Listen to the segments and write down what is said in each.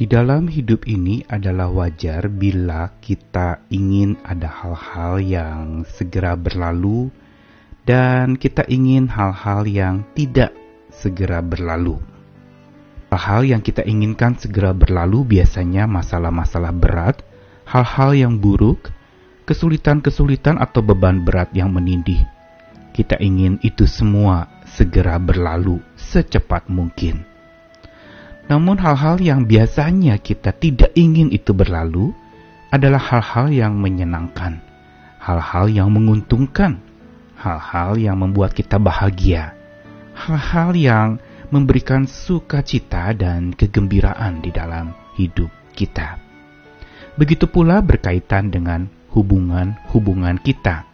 Di dalam hidup ini adalah wajar bila kita ingin ada hal-hal yang segera berlalu dan kita ingin hal-hal yang tidak segera berlalu. Hal-hal yang kita inginkan segera berlalu biasanya masalah-masalah berat, hal-hal yang buruk, kesulitan-kesulitan atau beban berat yang menindih. Kita ingin itu semua segera berlalu secepat mungkin. Namun hal-hal yang biasanya kita tidak ingin itu berlalu adalah hal-hal yang menyenangkan, hal-hal yang menguntungkan, hal-hal yang membuat kita bahagia, hal-hal yang memberikan sukacita dan kegembiraan di dalam hidup kita. Begitu pula berkaitan dengan hubungan-hubungan kita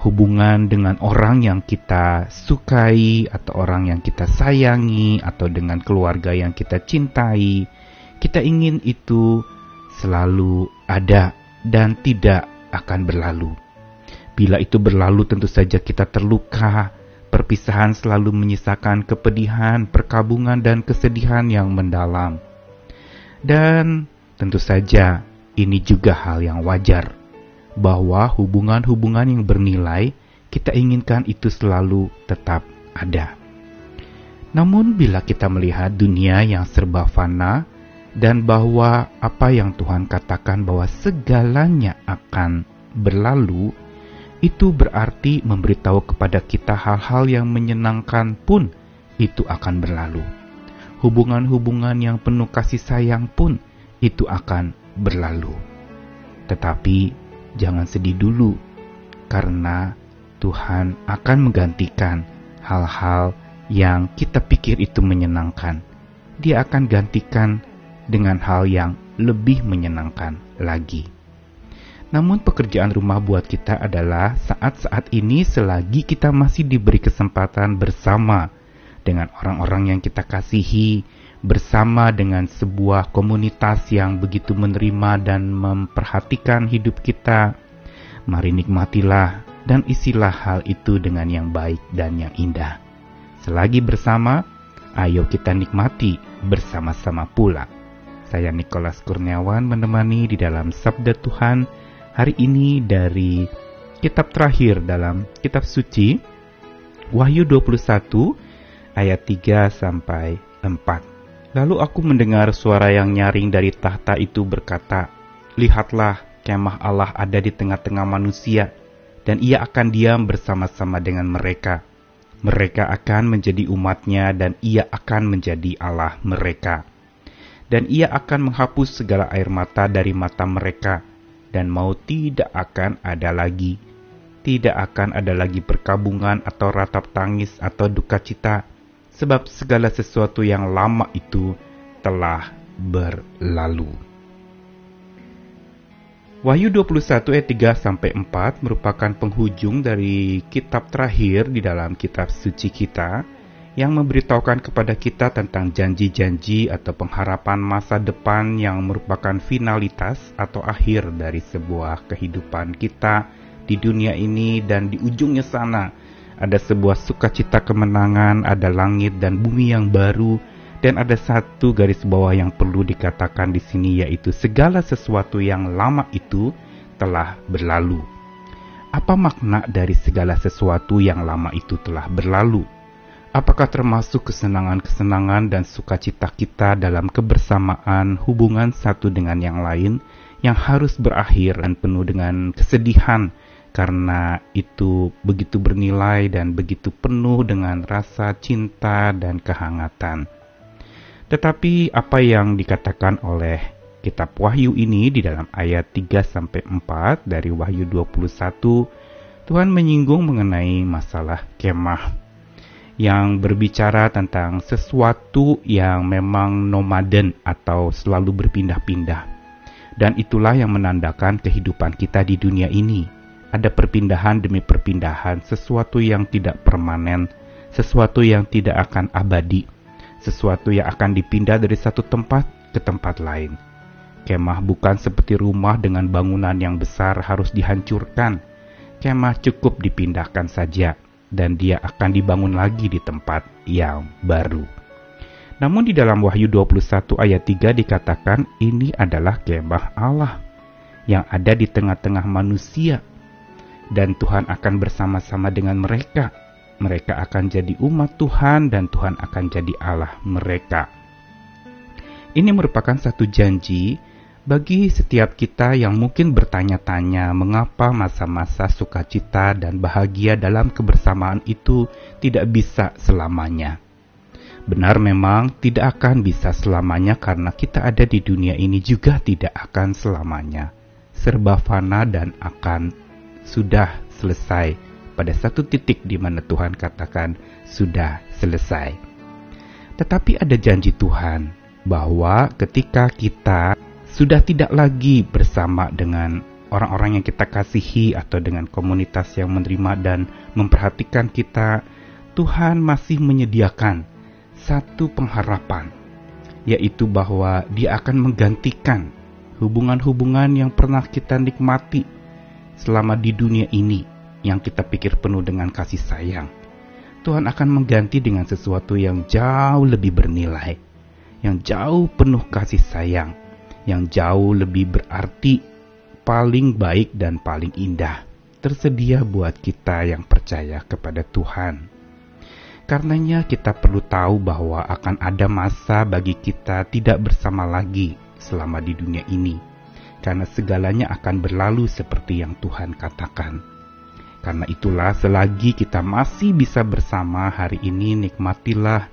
hubungan dengan orang yang kita sukai atau orang yang kita sayangi atau dengan keluarga yang kita cintai. Kita ingin itu selalu ada dan tidak akan berlalu. Bila itu berlalu tentu saja kita terluka. Perpisahan selalu menyisakan kepedihan, perkabungan dan kesedihan yang mendalam. Dan tentu saja ini juga hal yang wajar bahwa hubungan-hubungan yang bernilai kita inginkan itu selalu tetap ada. Namun, bila kita melihat dunia yang serba fana dan bahwa apa yang Tuhan katakan bahwa segalanya akan berlalu, itu berarti memberitahu kepada kita hal-hal yang menyenangkan pun itu akan berlalu. Hubungan-hubungan yang penuh kasih sayang pun itu akan berlalu. Tetapi jangan sedih dulu, karena Tuhan akan menggantikan hal-hal yang kita pikir itu menyenangkan. Dia akan gantikan dengan hal yang lebih menyenangkan lagi. Namun, pekerjaan rumah buat kita adalah saat-saat ini, selagi kita masih diberi kesempatan bersama dengan orang-orang yang kita kasihi, bersama dengan sebuah komunitas yang begitu menerima dan memperhatikan hidup kita. Mari nikmatilah dan isilah hal itu dengan yang baik dan yang indah. Selagi bersama, ayo kita nikmati bersama-sama pula. Saya Nikolas Kurniawan menemani di dalam Sabda Tuhan hari ini dari kitab terakhir dalam kitab suci Wahyu 21 ayat 3 sampai 4. Lalu aku mendengar suara yang nyaring dari tahta itu berkata, Lihatlah, kemah Allah ada di tengah-tengah manusia, dan ia akan diam bersama-sama dengan mereka. Mereka akan menjadi umatnya dan ia akan menjadi Allah mereka. Dan ia akan menghapus segala air mata dari mata mereka, dan mau tidak akan ada lagi. Tidak akan ada lagi perkabungan atau ratap tangis atau duka cita, sebab segala sesuatu yang lama itu telah berlalu. Wahyu 21 ayat 3 sampai 4 merupakan penghujung dari kitab terakhir di dalam kitab suci kita yang memberitahukan kepada kita tentang janji-janji atau pengharapan masa depan yang merupakan finalitas atau akhir dari sebuah kehidupan kita di dunia ini dan di ujungnya sana ada sebuah sukacita kemenangan, ada langit dan bumi yang baru, dan ada satu garis bawah yang perlu dikatakan di sini yaitu segala sesuatu yang lama itu telah berlalu. Apa makna dari segala sesuatu yang lama itu telah berlalu? Apakah termasuk kesenangan-kesenangan dan sukacita kita dalam kebersamaan hubungan satu dengan yang lain yang harus berakhir dan penuh dengan kesedihan karena itu begitu bernilai dan begitu penuh dengan rasa cinta dan kehangatan. Tetapi apa yang dikatakan oleh kitab Wahyu ini di dalam ayat 3 sampai 4 dari Wahyu 21 Tuhan menyinggung mengenai masalah kemah yang berbicara tentang sesuatu yang memang nomaden atau selalu berpindah-pindah. Dan itulah yang menandakan kehidupan kita di dunia ini ada perpindahan demi perpindahan, sesuatu yang tidak permanen, sesuatu yang tidak akan abadi, sesuatu yang akan dipindah dari satu tempat ke tempat lain. Kemah bukan seperti rumah dengan bangunan yang besar harus dihancurkan. Kemah cukup dipindahkan saja, dan dia akan dibangun lagi di tempat yang baru. Namun di dalam Wahyu 21 ayat 3 dikatakan ini adalah kemah Allah yang ada di tengah-tengah manusia dan Tuhan akan bersama-sama dengan mereka. Mereka akan jadi umat Tuhan dan Tuhan akan jadi Allah mereka. Ini merupakan satu janji bagi setiap kita yang mungkin bertanya-tanya mengapa masa-masa sukacita dan bahagia dalam kebersamaan itu tidak bisa selamanya. Benar memang tidak akan bisa selamanya karena kita ada di dunia ini juga tidak akan selamanya. Serba fana dan akan sudah selesai pada satu titik di mana Tuhan katakan sudah selesai. Tetapi ada janji Tuhan bahwa ketika kita sudah tidak lagi bersama dengan orang-orang yang kita kasihi atau dengan komunitas yang menerima dan memperhatikan kita, Tuhan masih menyediakan satu pengharapan, yaitu bahwa Dia akan menggantikan hubungan-hubungan yang pernah kita nikmati selama di dunia ini yang kita pikir penuh dengan kasih sayang. Tuhan akan mengganti dengan sesuatu yang jauh lebih bernilai, yang jauh penuh kasih sayang, yang jauh lebih berarti, paling baik dan paling indah tersedia buat kita yang percaya kepada Tuhan. Karenanya kita perlu tahu bahwa akan ada masa bagi kita tidak bersama lagi selama di dunia ini. Karena segalanya akan berlalu seperti yang Tuhan katakan. Karena itulah selagi kita masih bisa bersama hari ini nikmatilah,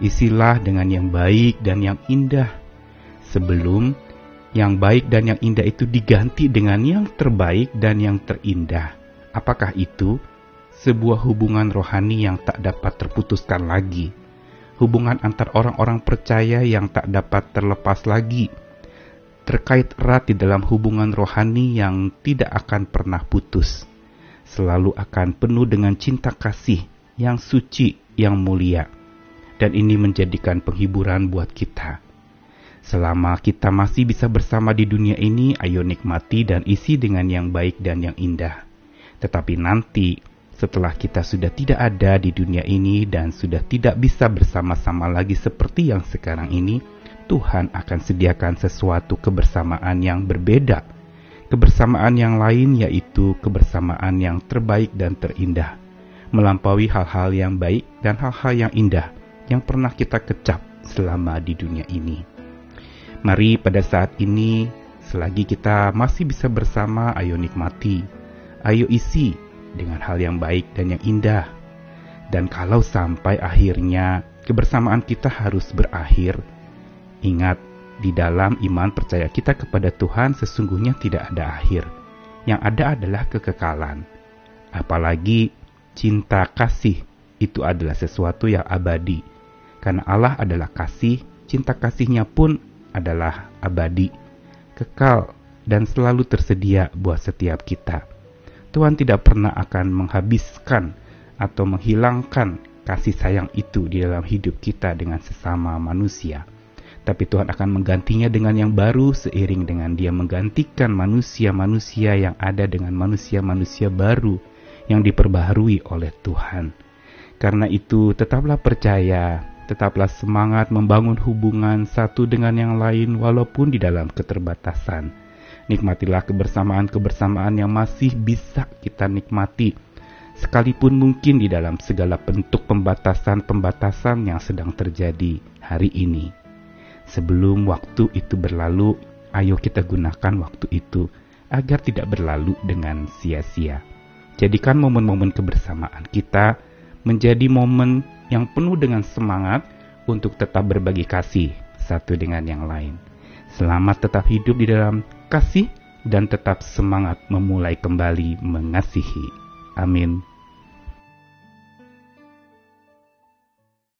isilah dengan yang baik dan yang indah. Sebelum yang baik dan yang indah itu diganti dengan yang terbaik dan yang terindah. Apakah itu? sebuah hubungan rohani yang tak dapat terputuskan lagi, hubungan antar orang-orang percaya yang tak dapat terlepas lagi, terkait erat di dalam hubungan rohani yang tidak akan pernah putus, selalu akan penuh dengan cinta kasih yang suci, yang mulia, dan ini menjadikan penghiburan buat kita. Selama kita masih bisa bersama di dunia ini, ayo nikmati dan isi dengan yang baik dan yang indah. Tetapi nanti, setelah kita sudah tidak ada di dunia ini dan sudah tidak bisa bersama-sama lagi seperti yang sekarang ini, Tuhan akan sediakan sesuatu kebersamaan yang berbeda. Kebersamaan yang lain yaitu kebersamaan yang terbaik dan terindah, melampaui hal-hal yang baik dan hal-hal yang indah yang pernah kita kecap selama di dunia ini. Mari pada saat ini, selagi kita masih bisa bersama, ayo nikmati, ayo isi dengan hal yang baik dan yang indah. Dan kalau sampai akhirnya kebersamaan kita harus berakhir, ingat di dalam iman percaya kita kepada Tuhan sesungguhnya tidak ada akhir. Yang ada adalah kekekalan. Apalagi cinta kasih itu adalah sesuatu yang abadi. Karena Allah adalah kasih, cinta kasihnya pun adalah abadi, kekal, dan selalu tersedia buat setiap kita. Tuhan tidak pernah akan menghabiskan atau menghilangkan kasih sayang itu di dalam hidup kita dengan sesama manusia. Tapi Tuhan akan menggantinya dengan yang baru seiring dengan dia menggantikan manusia-manusia yang ada dengan manusia-manusia baru yang diperbaharui oleh Tuhan. Karena itu tetaplah percaya, tetaplah semangat membangun hubungan satu dengan yang lain walaupun di dalam keterbatasan Nikmatilah kebersamaan-kebersamaan yang masih bisa kita nikmati, sekalipun mungkin di dalam segala bentuk pembatasan-pembatasan yang sedang terjadi hari ini. Sebelum waktu itu berlalu, ayo kita gunakan waktu itu agar tidak berlalu dengan sia-sia. Jadikan momen-momen kebersamaan kita menjadi momen yang penuh dengan semangat untuk tetap berbagi kasih satu dengan yang lain. Selamat tetap hidup di dalam kasih dan tetap semangat memulai kembali mengasihi. Amin.